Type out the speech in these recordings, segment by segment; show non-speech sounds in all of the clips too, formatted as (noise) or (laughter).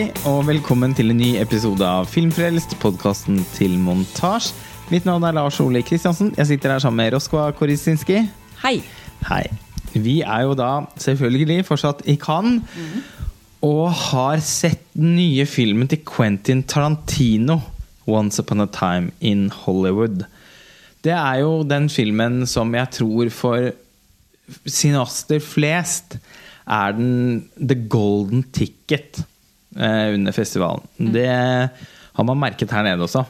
Hei, og velkommen til en ny episode av Filmfrelst, podkasten til montasj. Mitt navn er Lars Ole Kristiansen. Jeg sitter her sammen med Roskva Korisinski. Hei. Hei. Vi er jo da selvfølgelig fortsatt i Cannes. Og har sett den nye filmen til Quentin Tarantino, 'Once Upon a Time in Hollywood'. Det er jo den filmen som jeg tror for cineaster flest er den the golden ticket eh, under festivalen. Det har man merket her nede også.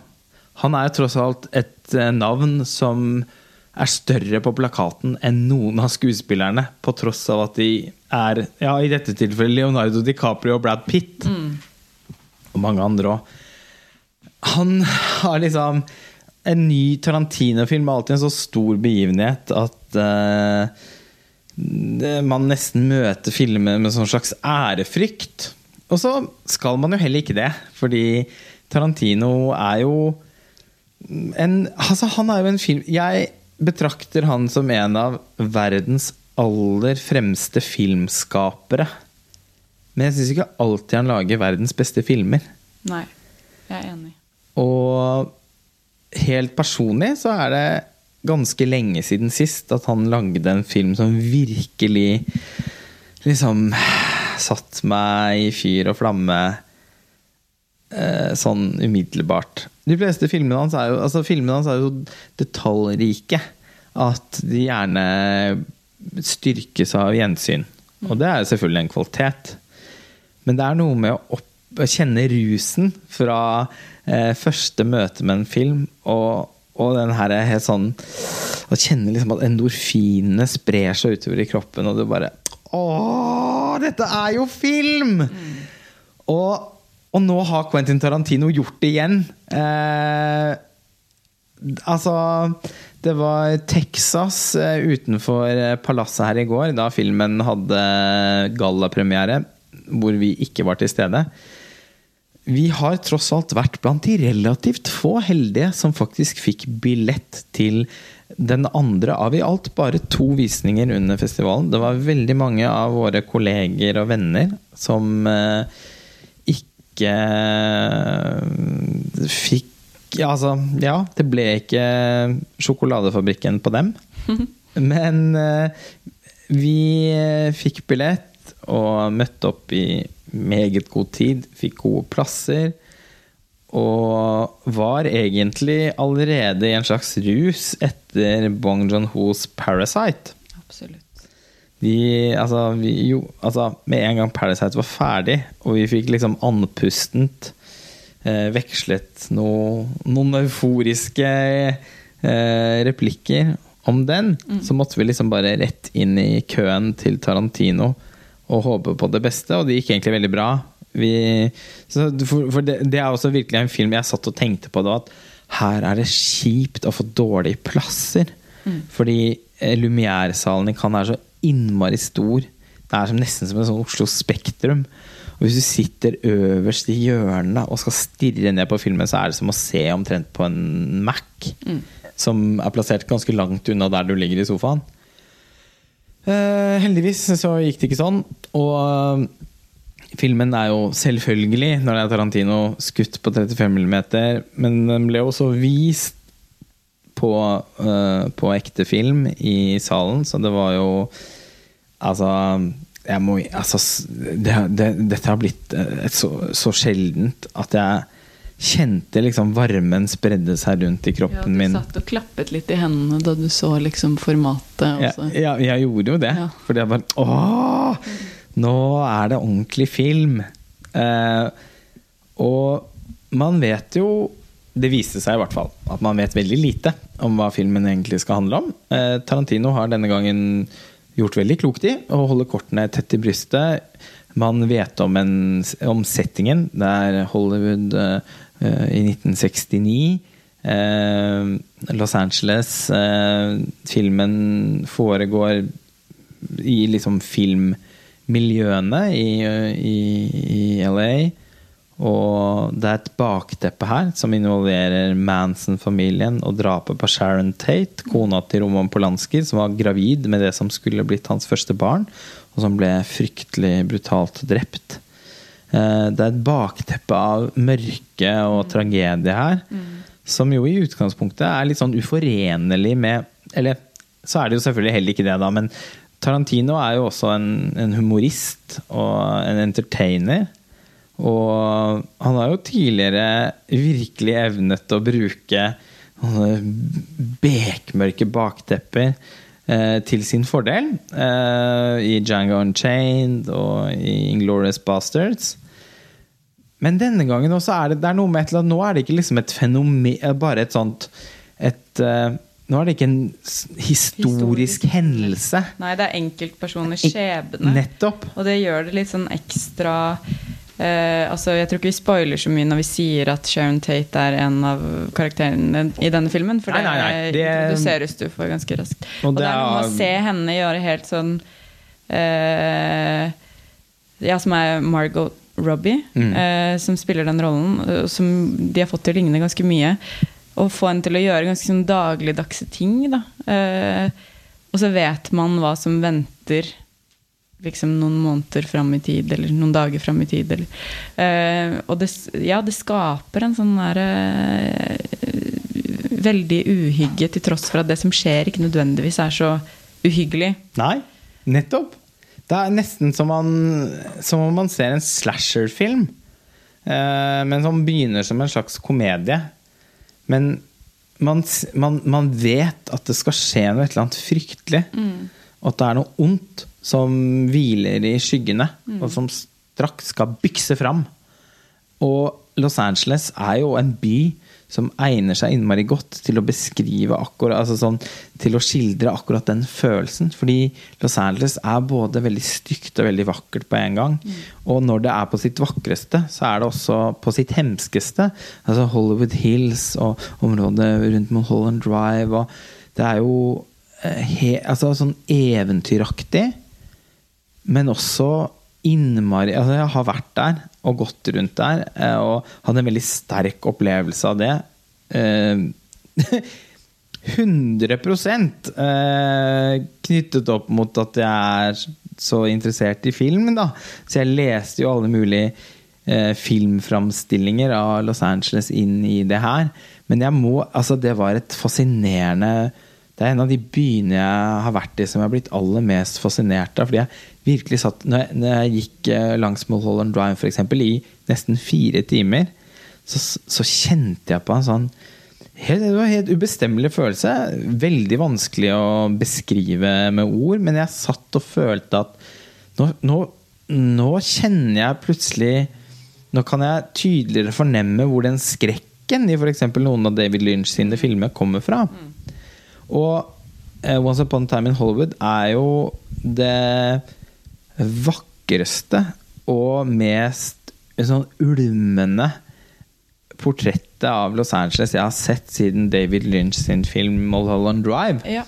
Han er tross alt et eh, navn som er større på plakaten enn noen av skuespillerne, på tross av at de er, ja, i dette tilfellet Leonardo DiCaprio og Brad Pitt. Og mange andre òg. Han har liksom En ny Tarantino-film er alltid en så stor begivenhet at uh, man nesten møter filmer med sånn slags ærefrykt. Og så skal man jo heller ikke det, fordi Tarantino er jo en Altså, han er jo en film Jeg betrakter han som en av verdens aller fremste filmskapere. Men jeg syns ikke alltid han lager verdens beste filmer. Nei, jeg er enig. Og helt personlig så er det ganske lenge siden sist at han lagde en film som virkelig liksom satt meg i fyr og flamme eh, sånn umiddelbart. De fleste filmene hans er jo, altså filmene hans er jo detaljrike. At de gjerne styrkes av gjensyn. Og det er jo selvfølgelig en kvalitet. Men det er noe med å, opp, å kjenne rusen fra eh, første møte med en film, og, og den her er helt sånn Å kjenne liksom at endorfinene sprer seg utover i kroppen, og du bare Å, dette er jo film! Og, og nå har Quentin Tarantino gjort det igjen. Eh, altså Det var Texas eh, utenfor eh, palasset her i går, da filmen hadde gallapremiere, hvor vi ikke var til stede. Vi har tross alt vært blant de relativt få heldige som faktisk fikk billett til den andre av i alt bare to visninger under festivalen. Det var veldig mange av våre kolleger og venner som eh, ikke eh, fikk ja, altså, ja, det ble ikke sjokoladefabrikken på dem. (laughs) Men eh, vi fikk billett og møtte opp i meget god tid. Fikk gode plasser. Og var egentlig allerede i en slags rus etter Bong Joon-hos 'Parasite'. Absolutt. De, altså, vi, jo, altså, med en gang Parasite var ferdig, og vi fikk liksom andpustent eh, vekslet noe, noen euforiske eh, replikker om den, så måtte vi liksom bare rett inn i køen til Tarantino og håpe på det beste, og det gikk egentlig veldig bra. Vi, så, for for det, det er også virkelig en film jeg satt og tenkte på da, at her er det kjipt å få dårlige plasser. Fordi eh, Lumière-salen i Cannes er så innmari stor. Det er som, nesten som en sånn Oslo Spektrum. Og hvis du sitter øverst i hjørnet og skal stirre ned på filmen, så er det som å se omtrent på en Mac. Som er plassert ganske langt unna der du ligger i sofaen. Eh, heldigvis så gikk det ikke sånn. Og uh, filmen er jo selvfølgelig, når det er Tarantino, skutt på 35 mm, men den ble også vist på, uh, på ekte film i salen, så det var jo Altså jeg må, altså, det, det, dette har blitt så, så sjeldent at jeg kjente liksom varmen spredde seg rundt i Ja, kroppen du satt og klappet litt i hendene da du så liksom formatet. Ja, ja, jeg gjorde jo det. Ja. Fordi jeg bare Åh! Nå er det ordentlig film. Eh, og man vet jo Det viste seg i hvert fall at man vet veldig lite om hva filmen egentlig skal handle om. Eh, Tarantino har denne gangen gjort veldig klokt i å holde kortene tett i brystet. Man vet om, en, om settingen. Det er Hollywood eh, i 1969. Eh, Los Angeles. Eh, filmen foregår i liksom filmmiljøene i, i, i LA. Og det er et bakteppe her som involverer Manson-familien og drapet på Sharon Tate, kona til Roman Polanski, som var gravid med det som skulle blitt hans første barn, og som ble fryktelig brutalt drept. Eh, det er et bakteppe av mørke og tragedie her. Som jo i utgangspunktet er litt sånn uforenlig med Eller så er det jo selvfølgelig heller ikke det, da, men Tarantino er jo også en, en humorist og en entertainer. Og han har jo tidligere virkelig evnet å bruke bekmørke baktepper eh, til sin fordel. Eh, I Django Unchained og i Inglorious Bastards. Men denne gangen også er det, det er noe med et eller annet Nå er det ikke liksom et fenomen Bare et sånt et, uh, Nå er det ikke en historisk, Historisk. hendelse. Nei, det er enkeltpersoners skjebne. Nettopp. Og det gjør det litt sånn ekstra uh, altså Jeg tror ikke vi spoiler så mye når vi sier at Sharon Tate er en av karakterene i denne filmen. For Nei, nei, nei, det, introduseres du for ganske raskt. Og Og det, er noe med å se henne gjøre helt sånn uh, Ja, som er Margot Robbie, Mm. eh, som spiller den rollen. eh, Som de har fått til å ligne ganske mye. Og få henne til å gjøre ganske sånn dagligdagse ting. Da. Eh, og så vet man hva som venter liksom noen måneder fram i tid, eller noen dager fram i tid. Eller. Eh, og det, ja, det skaper en sånn derre Veldig uhygge, til tross for at det som skjer, ikke nødvendigvis er så uhyggelig. Nei, nettopp. Det er nesten som, man, som om man ser en slasherfilm. Eh, men som begynner som en slags komedie. Men man, man, man vet at det skal skje noe et eller annet fryktelig. Og at det er noe ondt som hviler i skyggene, og som straks skal bykse fram. Og Los Angeles er jo en by som egner seg innmari godt til å beskrive akkurat altså sånn, Til å skildre akkurat den følelsen. Fordi Los Angeles er både veldig stygt og veldig vakkert på en gang. Og når det er på sitt vakreste, så er det også på sitt hemskeste. Altså Hollywood Hills og området rundt Mulholland Drive. Og det er jo eh, he, altså, sånn eventyraktig. Men også innmari altså Jeg har vært der og gått rundt der eh, og hadde en veldig sterk opplevelse av det. Eh, (laughs) 100 eh, knyttet opp mot at jeg er så interessert i film. Da. Så jeg leste jo alle mulige eh, filmframstillinger av Los Angeles inn i det her. Men jeg må, altså det var et fascinerende Det er en av de byene jeg har vært i som jeg har blitt aller mest fascinert av. Fordi jeg virkelig satt Når jeg, når jeg gikk eh, langs Mulholland Drive for eksempel, i nesten fire timer, så, så kjente jeg på en sånn helt, Det var en helt ubestemmelig følelse. Veldig vanskelig å beskrive med ord, men jeg satt og følte at nå, nå, nå kjenner jeg plutselig Nå kan jeg tydeligere fornemme hvor den skrekken i f.eks. noen av David Lynch sine filmer kommer fra. Og eh, Once Upon a Time in Hollywood er jo det vakreste og mest sånn ulmende portrettet av Los Angeles jeg har sett siden David Lynch sin film Mulholland Drive. Ja.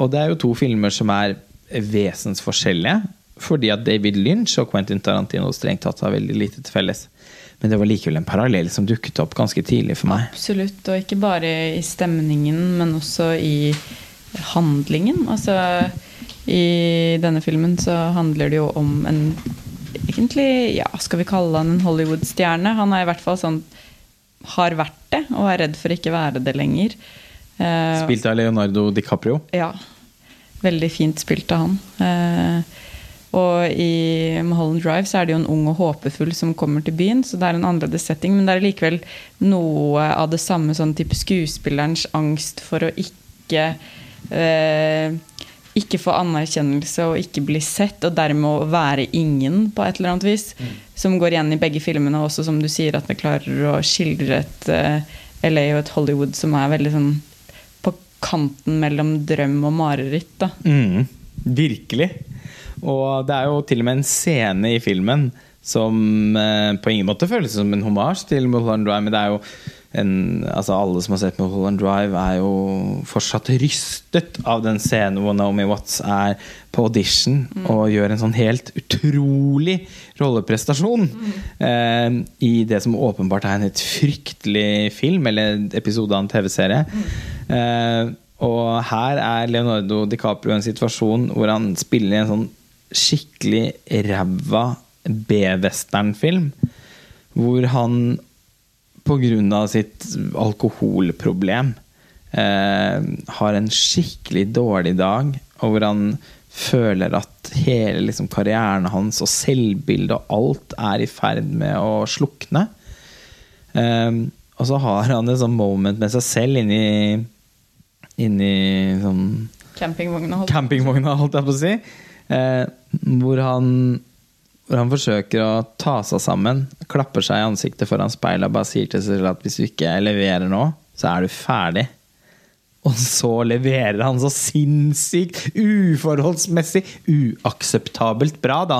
Og det er jo to filmer som er vesensforskjellige. Fordi at David Lynch og Quentin Tarantino strengt tatt har veldig lite til felles. Men det var likevel en parallell som dukket opp ganske tidlig for meg. Absolutt, og ikke bare i stemningen, men også i handlingen. Altså, i denne filmen så handler det jo om en Egentlig, ja, skal vi kalle han en Hollywood-stjerne? Han er i hvert fall sånn Har vært det, og er redd for ikke være det lenger. Uh, Spilt av Leonardo DiCaprio. ja. Veldig fint spilt av han. Uh, og i Mulholland Drive så er det jo en ung og håpefull som kommer til byen, så det er en annerledes setting, men det er likevel noe av det samme sånn type skuespillerens angst for å ikke eh, ikke få anerkjennelse og ikke bli sett, og dermed å være ingen på et eller annet vis. Som går igjen i begge filmene, også som du sier, at vi klarer å skildre et uh, LA og et Hollywood som er veldig sånn på kanten mellom drøm og mareritt. da. Mm, virkelig. Og det er jo til og med en scene i filmen som eh, på ingen måte føles som en homasj til Mulholland Drive, men det er jo en, altså alle som har sett Mulholland Drive, er jo fortsatt rystet av den scenen hvor Naomi Watts er på audition og gjør en sånn helt utrolig rolleprestasjon eh, i det som åpenbart er en helt fryktelig film, eller episode av en TV-serie. Eh, og her er Leonardo DiCaprio i en situasjon hvor han spiller i en sånn skikkelig ræva B-westernfilm. Hvor han pga. sitt alkoholproblem eh, har en skikkelig dårlig dag, og hvor han føler at hele liksom, karrieren hans og selvbildet og alt er i ferd med å slukne. Eh, og så har han et sånt moment med seg selv inni, inni sånn Campingvogna. holdt- campingvogna, holdt jeg på å si. Eh, hvor han hvor han forsøker å ta seg sammen, klapper seg i ansiktet foran speilet og bare sier til seg selv at hvis du ikke leverer nå, så er du ferdig. Og så leverer han så sinnssykt uforholdsmessig uakseptabelt bra, da.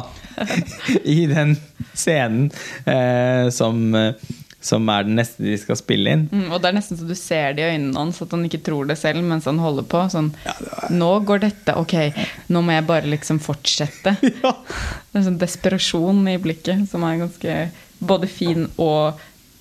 (laughs) I den scenen eh, som, eh, som er den neste de skal spille inn. Mm, og det er nesten så du ser det i øynene hans, at han ikke tror det selv mens han holder på. Sånn, nå går dette, ok, nå må jeg bare liksom fortsette. (laughs) Ja. Det er sånn desperasjon i blikket som er ganske både fin og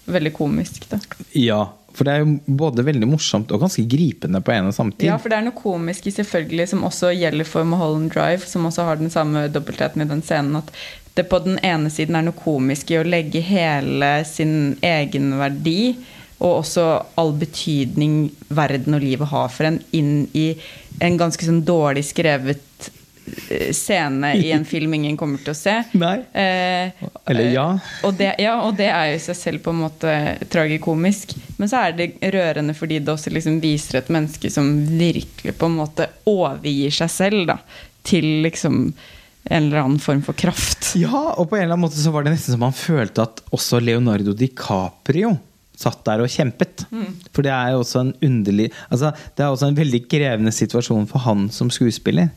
veldig komisk. Da. ja. For det er jo både veldig morsomt og ganske gripende på en og samme tid. Ja, for det er noe komisk i selvfølgelig som også gjelder for Mulholland Drive, som også har den samme dobbeltheten i den scenen. At det på den ene siden er noe komisk i å legge hele sin egenverdi og også all betydning verden og livet har for en, inn i en ganske sånn dårlig skrevet eh, scene i en film ingen kommer til å se. (laughs) Nei. Eh, Eller ja. og det, ja, og det er jo i seg selv på en måte tragikomisk. Men så er det rørende fordi det også liksom viser et menneske som virkelig på en måte overgir seg selv da, til liksom en eller annen form for kraft. Ja, og på en eller annen måte så var det nesten som han følte at også Leonardo DiCaprio satt der og kjempet. For det er jo også en underlig Altså, det er også en veldig krevende situasjon for han som skuespiller.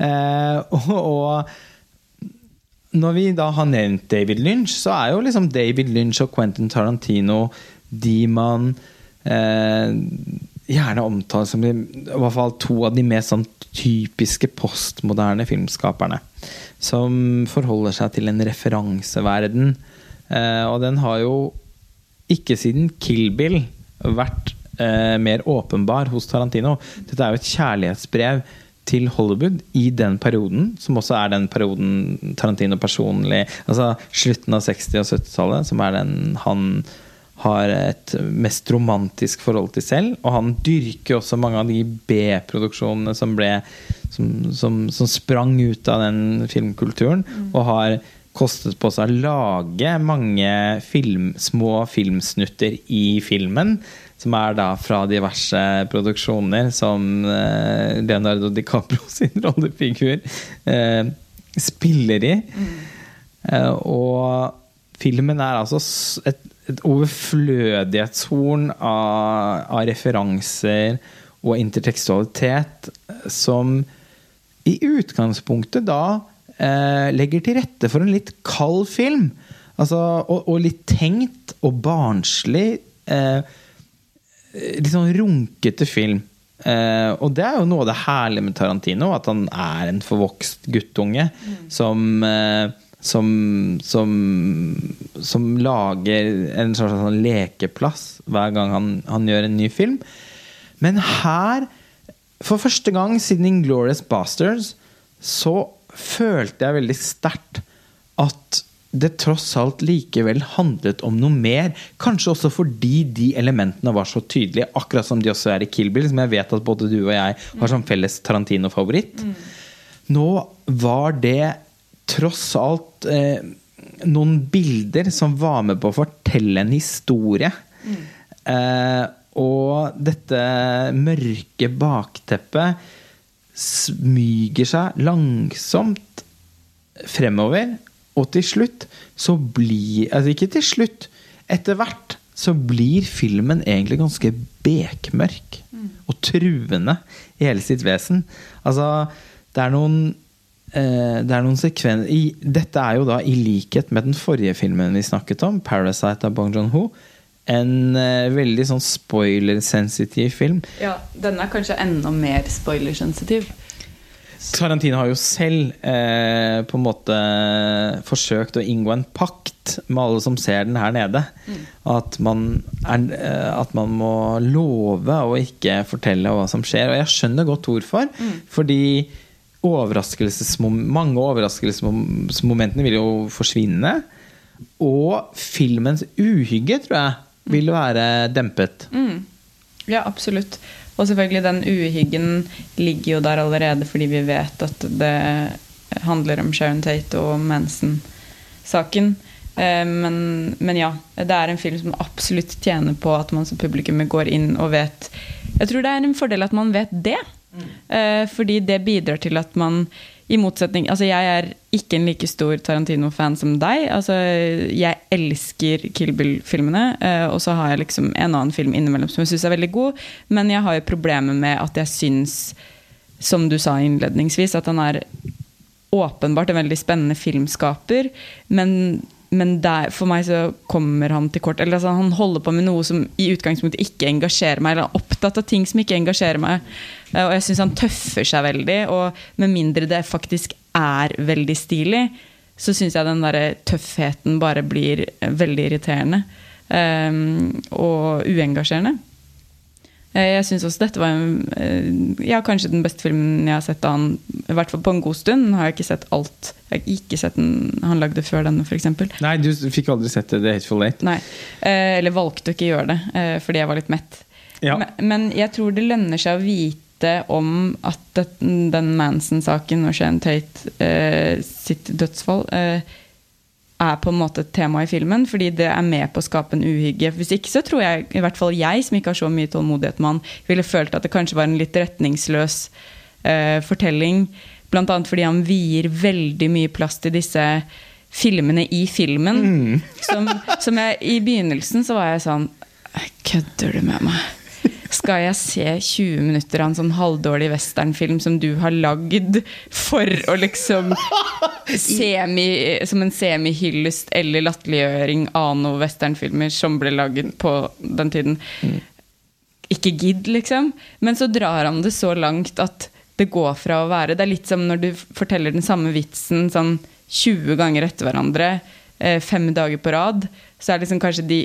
Eh, og, og når vi da har nevnt David Lynch, så er jo liksom David Lynch og Quentin Tarantino de man eh, gjerne omtaler som de, i hvert fall to av de mest sånn typiske postmoderne filmskaperne. Som forholder seg til en referanseverden. Eh, og den har jo ikke siden Kill Bill vært eh, mer åpenbar hos Tarantino. Dette er jo et kjærlighetsbrev til Hollywood i den perioden, som også er den perioden Tarantino personlig Altså slutten av 60- og 70-tallet, som er den han har et mest romantisk forhold til selv. Og han dyrker også mange av de B-produksjonene som som, som, som sprang ut av den filmkulturen, og har kostet på seg å lage mange film, små filmsnutter i filmen. Som er da fra diverse produksjoner som eh, Leonardo DiCaprio (laughs) sin rollefigur eh, spiller i. Eh, og filmen er altså et, et overflødighetshorn av, av referanser og intertekstualitet eh, som i utgangspunktet da eh, legger til rette for en litt kald film. Altså, og, og litt tenkt og barnslig. Eh, litt sånn runkete film. Eh, og det er jo noe av det herlige med Tarantino, at han er en forvokst guttunge som, eh, som, som Som lager en slags sånn lekeplass hver gang han, han gjør en ny film. Men her, for første gang siden Inglorious Bastards, så følte jeg veldig sterkt at det tross alt likevel handlet om noe mer. Kanskje også fordi de elementene var så tydelige, akkurat som de også er i Kill Bill, som jeg vet at både du og jeg har som felles Tarantino-favoritt. Nå var det tross alt eh, noen bilder som var med på å fortelle en historie. Eh, og dette mørke bakteppet smyger seg langsomt fremover. Og til slutt så blir Altså ikke til slutt. Etter hvert så blir filmen egentlig ganske bekmørk. Og truende i hele sitt vesen. Altså, det er noen Det er noen sekvenser i, Dette er jo da i likhet med den forrige filmen vi snakket om, 'Parasite' av Bong Joon-ho. En eh, veldig sånn spoiler-sensitiv film. Ja, denne er kanskje enda mer spoilersensitiv. Tarantino har jo selv eh, på en måte forsøkt å inngå en pakt med alle som ser den her nede. At, man er, eh, at man må love å ikke fortelle hva som skjer. Og jeg skjønner godt hvorfor. Fordi overraskelsesmom mange overraskelsesmomentene vil jo forsvinne. Og filmens uhygge, tror jeg, vil være dempet. Mm. Ja, absolutt. Og selvfølgelig, den uhyggen ligger jo der allerede fordi vi vet at det handler om Sharon Tate og Manson-saken. Eh, men, men, ja, det er en film som absolutt tjener på at man som publikum går inn og vet Jeg tror det er en fordel at man vet det. Mm. Fordi det bidrar til at man i motsetning Altså, jeg er ikke en like stor Tarantino-fan som deg. Altså, jeg elsker Kill Bill-filmene, eh, og så har jeg liksom en annen film innimellom som jeg syns er veldig god, men jeg har jo problemer med at jeg syns, som du sa innledningsvis, at han er åpenbart en veldig spennende filmskaper, men men der, for meg så kommer han til kort. Eller altså, Han holder på med noe som i utgangspunktet ikke engasjerer meg, eller er opptatt av ting som ikke engasjerer meg. Eh, og jeg syns han tøffer seg veldig, og med mindre det faktisk er veldig stilig, så syns jeg den der tøffheten bare blir veldig irriterende. Um, og uengasjerende. Eh, jeg syns også dette var en, ja, kanskje den beste filmen jeg har sett av han, i hvert fall på en god stund. Har jeg ikke sett alt. Jeg har ikke sett den han lagde før denne, f.eks. Nei, du fikk aldri sett The Hateful Eight? Nei. Eller valgte å ikke gjøre det, fordi jeg var litt mett. Ja. Men, jeg tror det lønner seg å vite om at den Manson-saken og Shane Tate eh, sitt dødsfall eh, er på en måte et tema i filmen, fordi det er med på å skape en uhygge. Hvis ikke så tror jeg, i hvert fall jeg som ikke har så mye tålmodighet med han, ville følt at det kanskje var en litt retningsløs eh, fortelling. Blant annet fordi han vier veldig mye plass til disse filmene i filmen. Mm. som, som jeg, I begynnelsen så var jeg sånn Kødder du med meg? Skal jeg se 20 minutter av en sånn halvdårlig westernfilm som du har lagd for å liksom semi, Som en semihyllest eller latterliggjøring av noen westernfilmer som ble laget på den tiden. Ikke gidd, liksom. Men så drar han det så langt at det går fra å være Det er litt som når du forteller den samme vitsen sånn 20 ganger etter hverandre, eh, fem dager på rad så er det liksom kanskje de,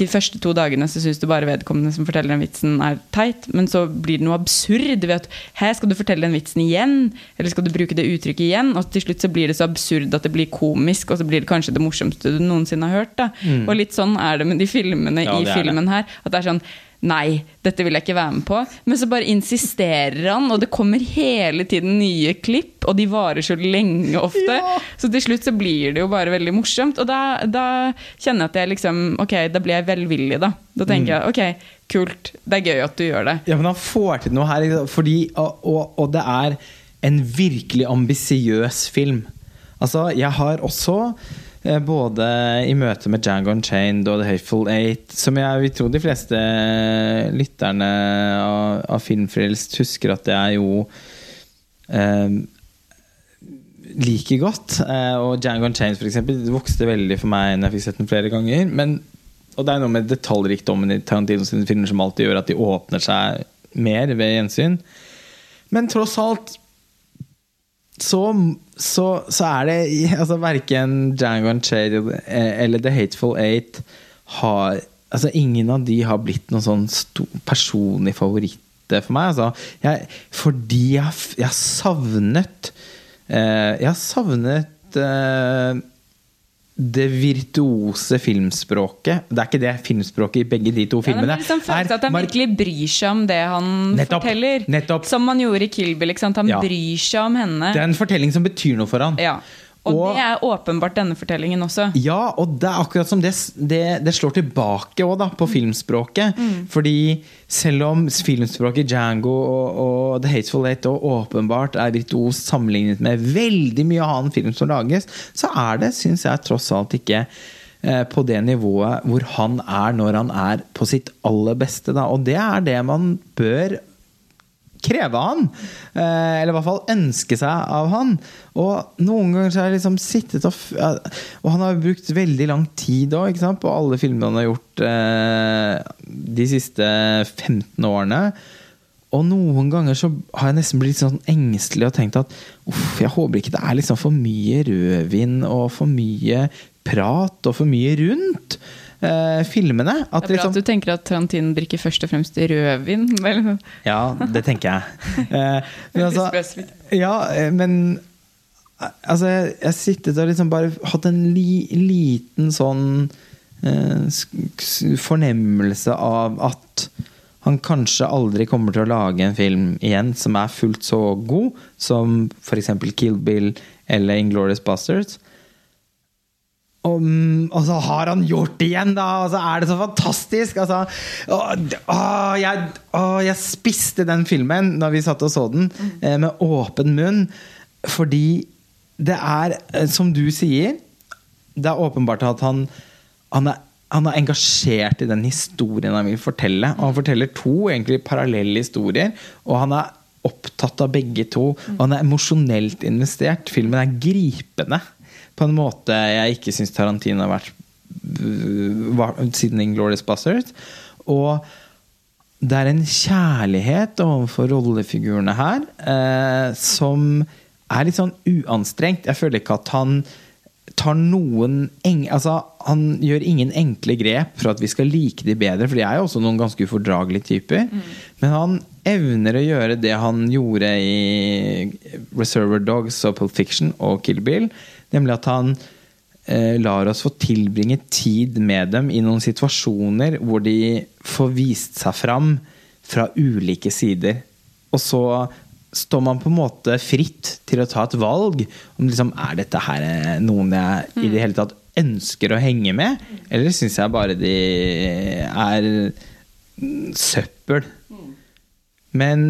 de første to dagene så syns du bare vedkommende som forteller den vitsen, er teit. Men så blir det noe absurd ved at her skal du fortelle den vitsen igjen? Eller skal du bruke det uttrykket igjen? Og til slutt så blir det så absurd at det blir komisk, og så blir det kanskje det morsomste du noensinne har hørt. Da. Mm. Og litt sånn er det med de filmene ja, i filmen her. At det er sånn Nei, dette vil jeg ikke være med på. Men så bare insisterer han, og det kommer hele tiden nye klipp, og de varer så lenge ofte. Ja. Så til slutt så blir det jo bare veldig morsomt. Og da, da kjenner jeg at jeg liksom Ok, da blir jeg velvillig, da. Da tenker mm. jeg ok, kult, det er gøy at du gjør det. Ja, men han får til noe her, fordi, og, og, og det er en virkelig ambisiøs film. Altså, jeg har også både i møte med Jango Unchained og The Hateful Eight, som jeg vil tro de fleste lytterne av, av Filmfrelst husker at det er jo eh, liker godt. Eh, og Jango Unchained for eksempel, vokste veldig for meg når jeg fikk sett den flere ganger. Men, og det er noe med detaljrikdommen i Tarantino sine filmer som alltid gjør at de åpner seg mer ved gjensyn. Men tross alt så, så, så, er det altså Verken Django Unchained eller The Hateful Eight har altså Ingen av de har blitt noen sånn personlig favoritt for meg. Altså, jeg, fordi jeg, jeg har savnet eh, Jeg har savnet eh, det virtuose filmspråket. Det er ikke det filmspråket i begge de to filmene. Ja, det er liksom følelse at Han virkelig bryr seg om det han nettopp, forteller. Nettopp. Som man gjorde i Kill Bill. Han ja. bryr seg om henne. Det er en fortelling som betyr noe for han. Ja. Og, og, det er åpenbart denne fortellingen også. Ja, og det er akkurat som det, det, det slår tilbake også, da, på mm. filmspråket. Mm. Fordi selv om filmspråket Django og, og The Hateful Eight åpenbart er virtuos sammenlignet med veldig mye annen film som lages, så er det, syns jeg, tross alt ikke eh, på det nivået hvor han er når han er på sitt aller beste. Da. Og det er det man bør kreve han. Eh, eller i hvert fall ønske seg av han. Og noen ganger så har jeg liksom sittet og Og han har brukt veldig lang tid òg, på alle filmene han har gjort eh, de siste 15 årene. Og noen ganger så har jeg nesten blitt sånn engstelig og tenkt at uff, jeg håper ikke det er liksom for mye rødvin og for mye prat og for mye rundt. Eh, filmene. At Det er bra liksom, at du tenker at Tarantino drikker først og fremst rødvin. (laughs) Vel, ja, det tenker jeg. Uh, (laughs) men altså, ja, eh, men Altså, jeg jeg sittet og liksom bare hatt en li, liten sånn uh, fornemmelse av at han kanskje aldri kommer til å lage en film igjen som er fullt så god som f.eks. Kill Bill eller Inglorious Bastards. Og, mm, og så har han gjort det igjen, da! Og så er det så fantastisk! Altså, å, å, jeg, å, jeg spiste den filmen når vi satt og så den, eh, med åpen munn. Fordi det er, eh, som du sier Det er åpenbart at han, han, er, han er engasjert i den historien han vil fortelle. Og han forteller to egentlig parallelle historier, og han er opptatt av begge to. Og han er emosjonelt investert. Filmen er gripende på en måte jeg ikke syns Tarantino har vært øh, var, siden Inglorious Buzzard. Og det er en kjærlighet overfor rollefigurene her eh, som er litt sånn uanstrengt. Jeg føler ikke at han tar noen eng, altså, Han gjør ingen enkle grep for at vi skal like de bedre, for de er jo også noen ganske ufordragelige typer. Men han evner å gjøre det han gjorde i Reserver Dogs og Pulp Fiction og Kill Bill, nemlig at han eh, lar oss få tilbringe tid med dem i noen situasjoner hvor de får vist seg fram fra ulike sider. Og så står man på en måte fritt til å ta et valg om liksom, er dette her eh, noen jeg i det hele tatt ønsker å henge med, eller syns jeg bare de er mm, søppel. Men,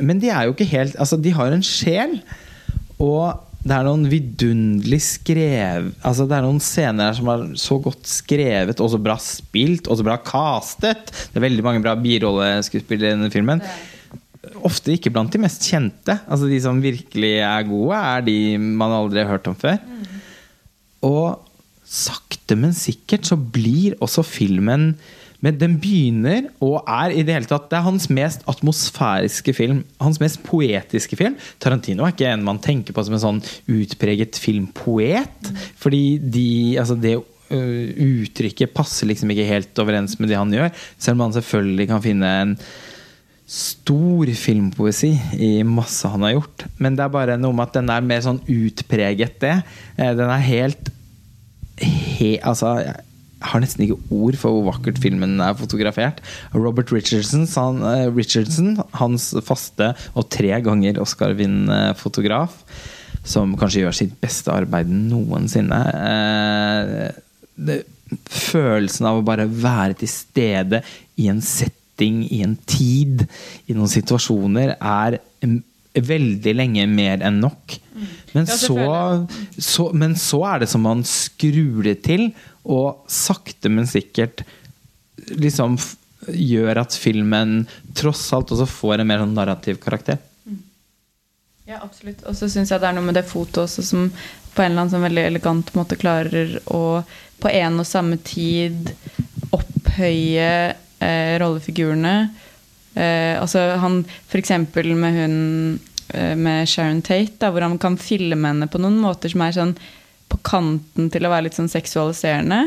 men de er jo ikke helt Altså, de har en sjel, og det er noen vidunderlig skrev Altså Det er noen scener her som er så godt skrevet, og så bra spilt, og så bra castet. Det er veldig mange bra birolleskuespillere i denne filmen. Ofte ikke blant de mest kjente. Altså De som virkelig er gode, er de man aldri har hørt om før. Og sakte, men sikkert så blir også filmen men den begynner og er i det hele tatt Det er hans mest atmosfæriske film. Hans mest poetiske film. Tarantino er ikke en man tenker på som en sånn utpreget filmpoet. Fordi de, altså det øh, uttrykket passer liksom ikke helt overens med det han gjør. Selv om han selvfølgelig kan finne en stor filmpoesi i masse han har gjort. Men det er bare noe med at den er mer sånn utpreget det. Eh, Den er helt he, altså, jeg har nesten ikke ord for hvor vakkert filmen er fotografert. Robert Richardson, han, eh, Richardson hans faste og tre ganger Oscar-vinnende fotograf, som kanskje gjør sitt beste arbeid noensinne. Eh, det, følelsen av å bare være til stede i en setting, i en tid, i noen situasjoner, er mm, veldig lenge mer enn nok. Men, så, så, men så er det som man skrur det til, og sakte, men sikkert liksom gjør at filmen tross alt også får en mer sånn narrativ karakter. Ja, absolutt. Og så syns jeg det er noe med det fotoet også som på en eller annen sånn veldig elegant måte klarer å på en og samme tid opphøye eh, rollefigurene. Eh, altså han f.eks. med hun eh, med Sharon Tate, da, hvor han kan filme henne på noen måter som er sånn på kanten til å være litt sånn seksualiserende.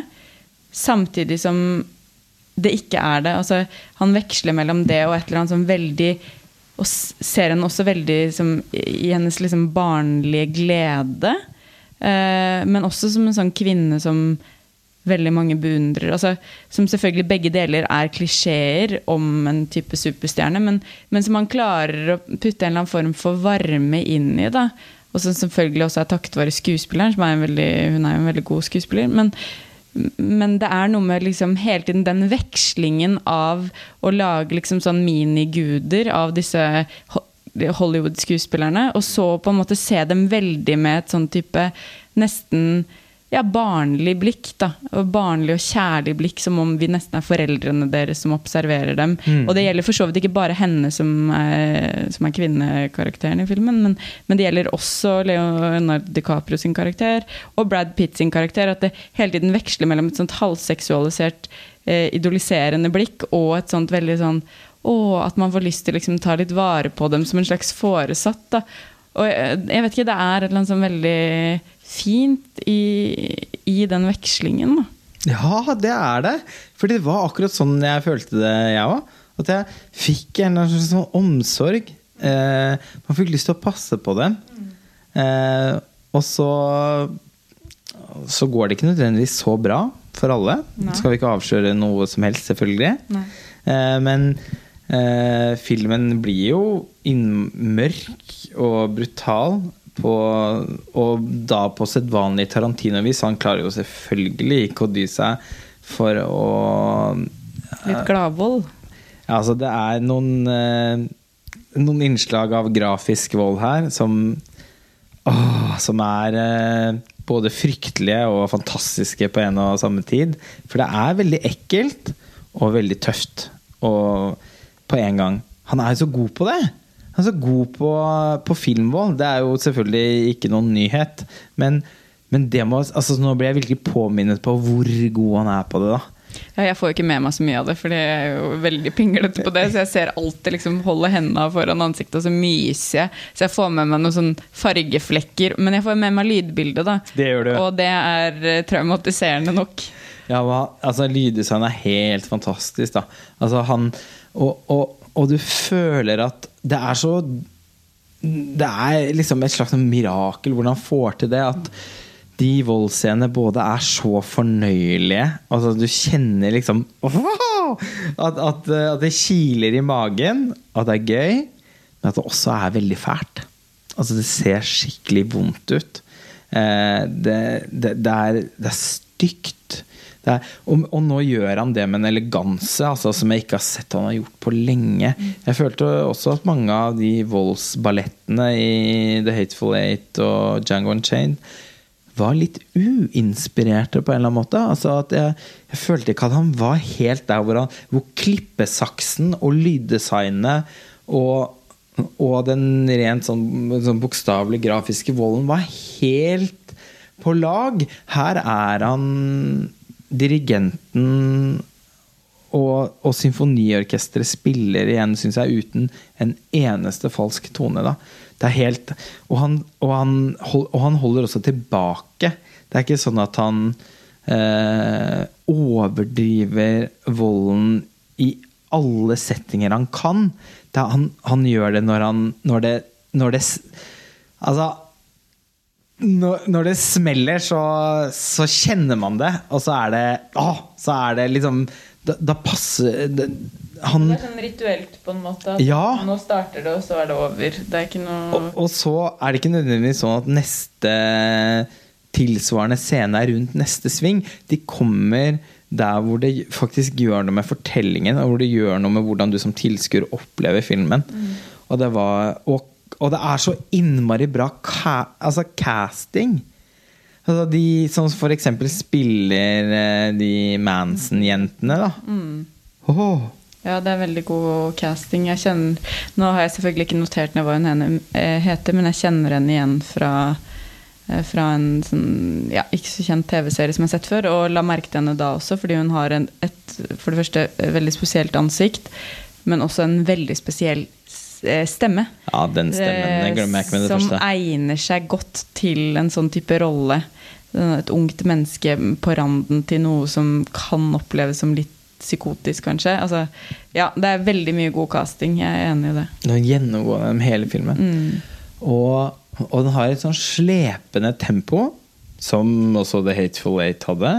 Samtidig som det ikke er det. Altså, han veksler mellom det og et eller annet som veldig Og ser henne også veldig som, i hennes liksom barnlige glede. Eh, men også som en sånn kvinne som veldig mange beundrer. Altså, som selvfølgelig begge deler er klisjeer om en type superstjerne, men, men som han klarer å putte en eller annen form for varme inn i. da og som selvfølgelig også er takket være skuespilleren, er veldig, hun er jo en veldig god skuespiller. Men, men det er noe med liksom hele tiden den vekslingen av å lage liksom sånn miniguder av disse Hollywood-skuespillerne, og så på en måte se dem veldig med et sånn type nesten ja, barnlig blikk. da, og Barnlig og kjærlig blikk, som om vi nesten er foreldrene deres som observerer dem. Og det gjelder for så vidt ikke bare henne som er, som er kvinnekarakteren i filmen, men, men det gjelder også Leonardo DiCaprio sin karakter og Brad Pitt sin karakter. At det hele tiden veksler mellom et sånt halvseksualisert, eh, idoliserende blikk og et sånt veldig sånn å, at man får lyst til å liksom, ta litt vare på dem som en slags foresatt. da. Og jeg, jeg vet ikke, det er et eller annet sånn veldig fint i, i den vekslingen. Ja, det er det. For det var akkurat sånn jeg følte det, jeg òg. At jeg fikk en slags sånn omsorg. Eh, man fikk lyst til å passe på dem. Eh, og så Så går det ikke nødvendigvis så bra for alle. Nei. Skal vi ikke avsløre noe som helst, selvfølgelig. Eh, men eh, filmen blir jo mørk og brutal. På, og da på sedvanlig Tarantino-vis. Han klarer jo selvfølgelig ikke å dy seg for å Litt gladvold. ja, altså det er noen eh, Noen innslag av grafisk vold her som åh, Som er eh, både fryktelige og fantastiske på en og samme tid. For det er veldig ekkelt og veldig tøft og på en gang. Han er jo så god på det! Han er så god på, på filmvold. Det er jo selvfølgelig ikke noen nyhet. Men, men det må, altså, nå blir jeg virkelig påminnet på hvor god han er på det. da Ja, jeg får jo ikke med meg så mye av det, for jeg er jo veldig pinglete på det. Så jeg ser alltid liksom holde hendene foran ansiktet, og så myser jeg. Så jeg får med meg noen sånn fargeflekker. Men jeg får med meg lydbildet, da. Det gjør du. Og det er eh, traumatiserende nok. Ja, altså Lyddesign er helt fantastisk, da. Altså han og, og, og du føler at det er så Det er liksom et slags mirakel hvordan han får til det. At de voldsscenene både er så fornøyelige Altså Du kjenner liksom at, at, at det kiler i magen, at det er gøy, men at det også er veldig fælt. Altså Det ser skikkelig vondt ut. Eh, det, det, det, er, det er stygt. Er, og, og nå gjør han det med en eleganse altså, som jeg ikke har sett han har gjort på lenge. Jeg følte også at mange av de voldsballettene i The Hateful Eight og Django Unchained var litt uinspirerte på en eller annen måte. Altså at jeg, jeg følte ikke at han var helt der hvor, han, hvor klippesaksen og lyddesignet og, og den rent sånn, sånn bokstavelig grafiske volden var helt på lag. Her er han dirigenten og, og symfoniorkesteret spiller igjen, syns jeg, uten en eneste falsk tone. da det er helt og han, og, han, og han holder også tilbake. Det er ikke sånn at han eh, overdriver volden i alle settinger han kan. Er, han, han gjør det når Når det, når det Altså når, når det smeller, så, så kjenner man det. Og så er det Å! så er det liksom Da, da passer det, Han Det er sånn rituelt på en måte. Ja. Nå starter det, og så er det over. Det er ikke noe Og, og så er det ikke nødvendigvis sånn at neste tilsvarende scene er rundt neste sving. De kommer der hvor det faktisk gjør noe med fortellingen, og hvor det gjør noe med hvordan du som tilskuer opplever filmen. Og, det var, og, og det er så innmari bra ca altså casting. Altså de som for eksempel spiller eh, de Manson-jentene, da. Åh. Ja, det er veldig god casting. Jeg kjenner, nå har jeg selvfølgelig ikke notert ned hva hun eh, heter, men jeg kjenner henne igjen fra, eh, fra en sånn, ja, ikke så kjent TV-serie som jeg har sett før. Og la merke til henne da også, fordi hun har en, et for det første veldig spesielt ansikt, men også en veldig spesiell stemme. Ja, den stemmen den glemmer jeg ikke med det som første. egner seg godt til en sånn type rolle. Et ungt menneske på randen til noe som kan oppleves som litt psykotisk, kanskje. Altså, ja, det er veldig mye god casting. Jeg er enig i det. Den gjennomgår gjennom hele filmen. Og, og den har et sånn slepende tempo, som også The Hateful Eight hadde.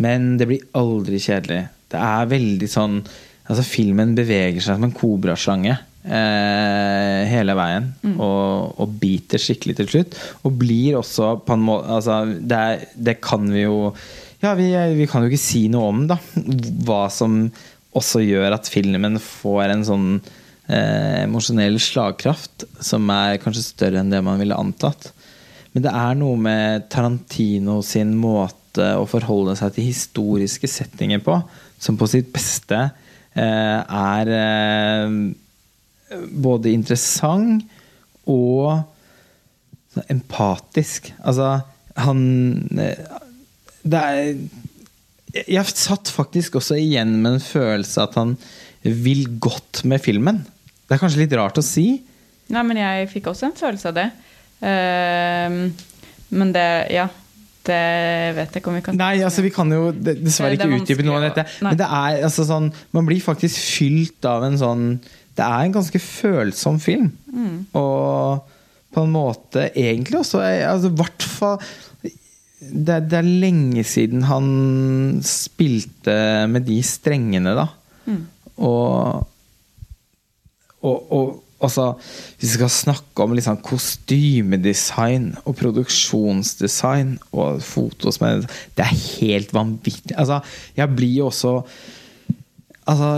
Men det blir aldri kjedelig. Det er veldig sånn Altså, filmen beveger seg som en kobraslange eh, hele veien. Og, og biter skikkelig til slutt. Og blir også på en måte altså, det, er, det kan vi jo Ja, vi, vi kan jo ikke si noe om, da. Hva som også gjør at filmen får en sånn eh, emosjonell slagkraft som er kanskje større enn det man ville antatt. Men det er noe med Tarantino sin måte å forholde seg til historiske settinger på, som på sitt beste eh, er eh, både interessant og empatisk. Altså, han eh, Det er jeg- satt faktisk også igjen med en følelse at han vil godt med filmen. Det er kanskje litt rart å si. Nei, men jeg fikk også en følelse av det. Uh, men det Ja. Det vet jeg ikke om vi kan Nei, altså vi kan jo dessverre er ikke utdype noe av dette. Men det er altså sånn Man blir faktisk fylt av en sånn Det er en ganske følsom film. Mm. Og på en måte egentlig også altså, hvert fall det, det er lenge siden han spilte med de strengene, da. Mm. Og, og, og altså, Hvis vi skal snakke om liksom kostymedesign og produksjonsdesign og foto som er Det er helt vanvittig. Altså, jeg blir jo også altså,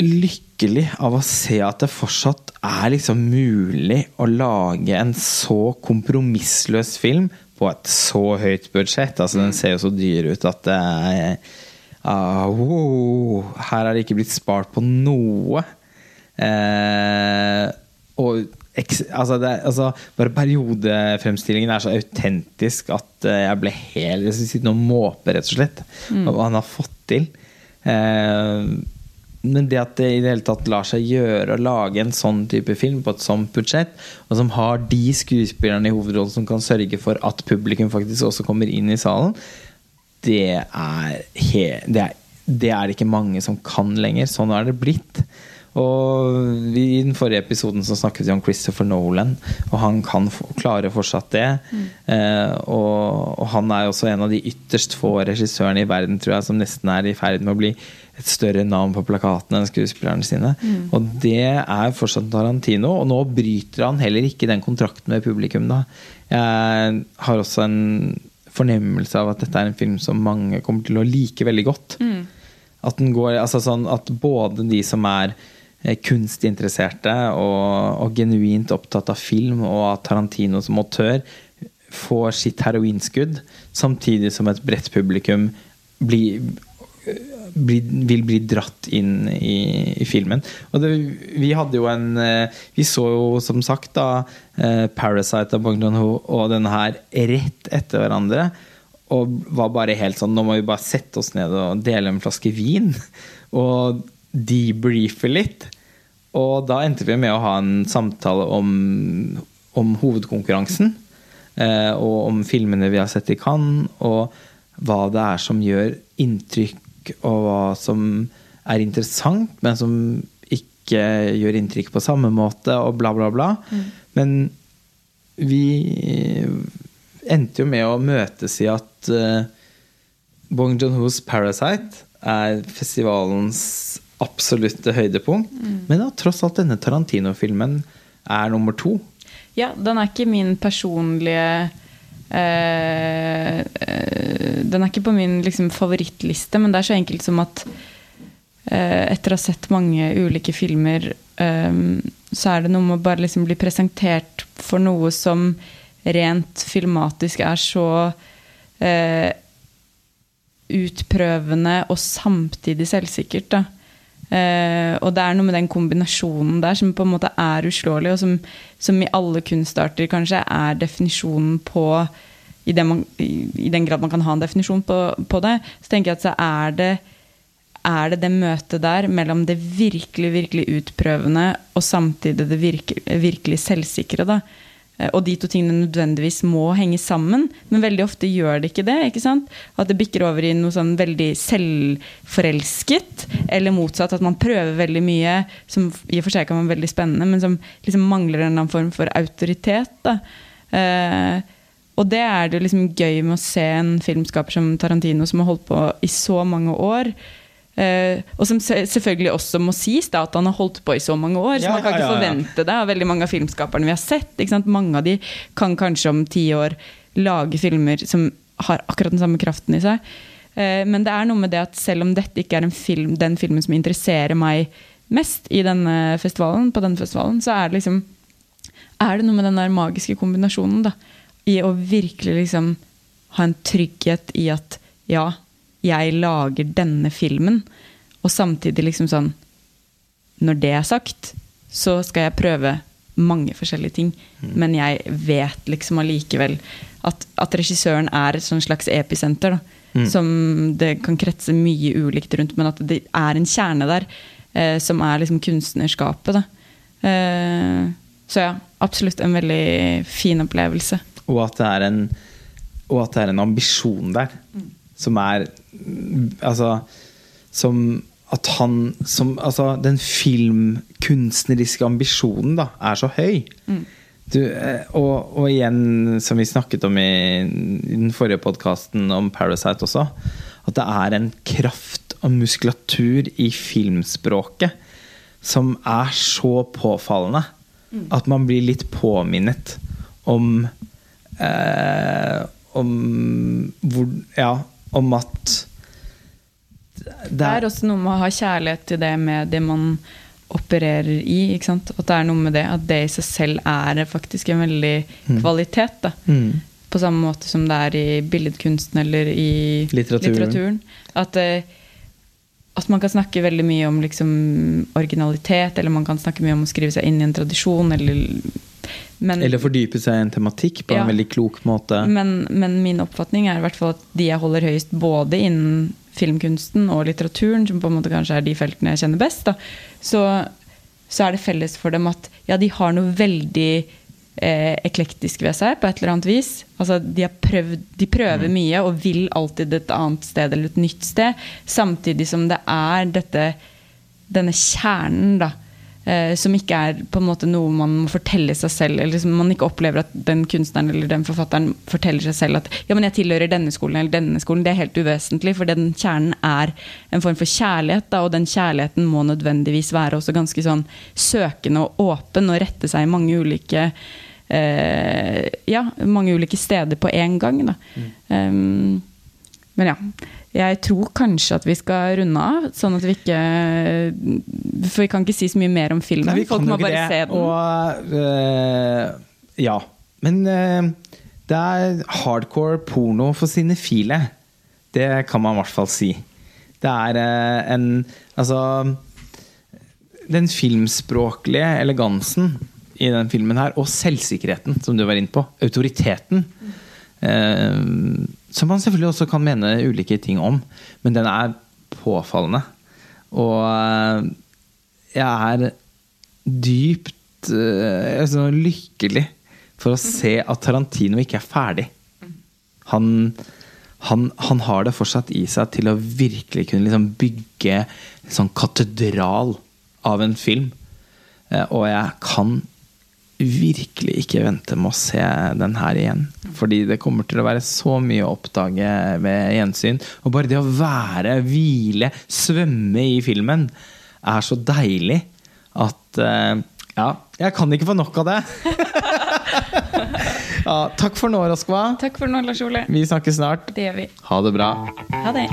lykkelig av å se at det fortsatt er liksom mulig å lage en så kompromissløs film på et så høyt budsjett. Altså, den ser jo så dyr ut at det er uh, wow, Her er det ikke blitt spart på noe. Uh, og altså det, altså, bare periodefremstillingen er så autentisk at eh, jeg ble helt Jeg skal sitte og måpe, rett og slett, av hva han har fått til. Eh, men det at det i det hele tatt lar seg gjøre å lage en sånn type film på et sånt budsjett, og som har de skuespillerne i hovedrollen som kan sørge for at publikum faktisk også kommer inn i salen, det er, det er, det er ikke mange som kan lenger. Sånn har det blitt. Og vi, I den forrige episoden så snakket vi om Christopher Nolan, og han kan klare fortsatt det. Eh, og, og han er også en av de ytterst få regissørene i verden tror jeg, som nesten er i ferd med å bli et større navn på plakatene enn skuespillerne sine. Og det er fortsatt Tarantino, og nå bryter han heller ikke den kontrakten med publikum. da. Jeg har også en fornemmelse av at dette er en film som mange kommer til å like veldig godt. At, den går, altså sånn at både de som er kunstinteresserte og, og genuint opptatt av film, og av Tarantino som autør, får sitt heroinskudd, samtidig som et bredt publikum blir, blir, vil bli dratt inn i, i filmen. Og det, vi hadde jo en eh, Vi så jo som sagt da eh, 'Parasite' av Bong Joon-ho og denne her rett etter hverandre. Og var bare helt sånn Nå må vi bare sette oss ned og dele en flaske vin. Og debriefe litt. Og da endte vi med å ha en samtale om, om hovedkonkurransen. Eh, og om filmene vi har sett i Cannes, og hva det er som gjør inntrykk, og hva som er interessant, men som ikke gjør inntrykk på samme måte, og bla, bla, bla. Men vi endte jo med å møtes i at eh, Bong Joon-hos 'Parasite' er festivalens absolutte høydepunkt. Men da, tross alt denne Tarantino-filmen er nummer to. Ja, den er ikke min personlige øh, øh, Den er ikke på min liksom, favorittliste, men det er så enkelt som at øh, etter å ha sett mange ulike filmer, så er det noe med å bare liksom bli presentert for noe som rent filmatisk er så utprøvende og samtidig selvsikkert. Da. Eh, og det er noe med den kombinasjonen der som på en måte er uslåelig, og som, som i alle kunstarter kanskje er definisjonen på i den, man, i den grad man kan ha en definisjon på, på det, så tenker jeg at så er det er det det møtet der mellom det virkelig virkelig utprøvende og samtidig det virke, virkelig selvsikre. da. Eh, Og de to tingene nødvendigvis må henge sammen, men veldig ofte gjør det ikke det. ikke sant? At det bikker over i noe sånn veldig selvforelsket, eller motsatt. At man prøver veldig mye, som i og for seg kan være veldig spennende, men som liksom mangler en eller annen form for autoritet. da. Eh, og det er det liksom gøy med å se en filmskaper som Tarantino, som har holdt på i så mange år. Eh, og som selvfølgelig også må sies da, at han har holdt på i så mange år. Ja, så man kan ja, ikke ja, ja. forvente det av veldig mange av filmskaperne vi har sett. Ikke? Mange av de kan kanskje om ti år lage filmer som har akkurat den samme kraften i seg. Uh, men det er noe med det at selv om dette ikke er en film, den filmen som interesserer meg mest i denne festivalen, på denne festivalen, så er det liksom er det noe med den der magiske kombinasjonen da, i å virkelig liksom ha en trygghet i at ja, jeg lager denne filmen, og samtidig liksom sånn Når det er sagt, så skal jeg prøve mange forskjellige ting, men jeg vet liksom allikevel at, at regissøren er et sånn slags episenter. da Mm. som det kan kretse mye ulikt rundt, men at det er en kjerne der eh, som er liksom kunstnerskapet. Da. Eh, så ja, absolutt en veldig fin opplevelse. Og at det er en det er en ambisjon der som er mm, Altså Som at han som, Altså, den filmkunstneriske ambisjonen da er så høy. Du, eh, og, og igjen, som vi snakket om i, i den forrige podkasten om Parasite også, at det er en kraft og muskulatur i filmspråket som er så påfallende at man blir litt påminnet om eh, Om hvor Ja, om at Det er også noe med å ha kjærlighet til det med det man opererer i. ikke sant? At det er noe med det at det i seg selv er faktisk en veldig kvalitet. da. Mm. På samme måte som det er i billedkunsten eller i Litteraturen. At, eh, at man kan snakke veldig mye om liksom, originalitet, eller man kan snakke mye om å skrive seg inn i en tradisjon, eller men, Eller fordype seg i en tematikk på Ja. en veldig klok måte. men, men min oppfatning er i hvert fall at de jeg holder høyest både innen filmkunsten og litteraturen, som på en måte kanskje er de feltene jeg kjenner best, da, så, så er det felles for dem at ja, de har noe veldig eh, eklektisk ved seg på et eller annet vis. Altså, de, har prøvd, de prøver mye og vil alltid et annet sted eller et nytt sted, samtidig som det er dette, denne kjernen, da. Eh, som ikke er på en måte noe man må fortelle seg selv. Eller som man ikke opplever at den kunstneren eller den forfatteren forteller seg selv at ja, men jeg tilhører denne skolen eller denne skolen. Det er helt uvesentlig, for den kjernen er en form for kjærlighet. Da, og den kjærligheten må nødvendigvis være også ganske sånn søkende og åpen og rette seg i mange ulike eh, ja, mange ulike steder på én gang. Da. Um, men ja. Jeg tror kanskje at vi skal runde av, sånn at vi ikke For vi kan ikke si så mye mer om filmen. Nei, Folk må bare det. se den. Og øh, ja. Men øh, det er hardcore porno for sine file. Det kan man i hvert fall si. Det er øh, en Altså Den filmspråklige elegansen i den filmen her, og selvsikkerheten, som du var inne på, autoriteten, eh, som man selvfølgelig også kan mene ulike ting om, men den er påfallende. Og eh, jeg er dypt sånn lykkelig for å se at Tarantino ikke er ferdig. Han, han, han har det fortsatt i seg til å virkelig kunne liksom bygge en sånn katedral av en film. Eh, Og jeg kan virkelig ikke vente med å se den her igjen. Fordi det kommer til å være så mye å oppdage ved gjensyn. Og bare det å være, hvile, svømme i filmen er så deilig at eh, Ja, jeg kan ikke få nok av det. (laughs) ja, takk for nå, Roskva. Takk for nå, Lars Ole. Vi snakkes snart. Det gjør vi. Ha det bra. Ha det.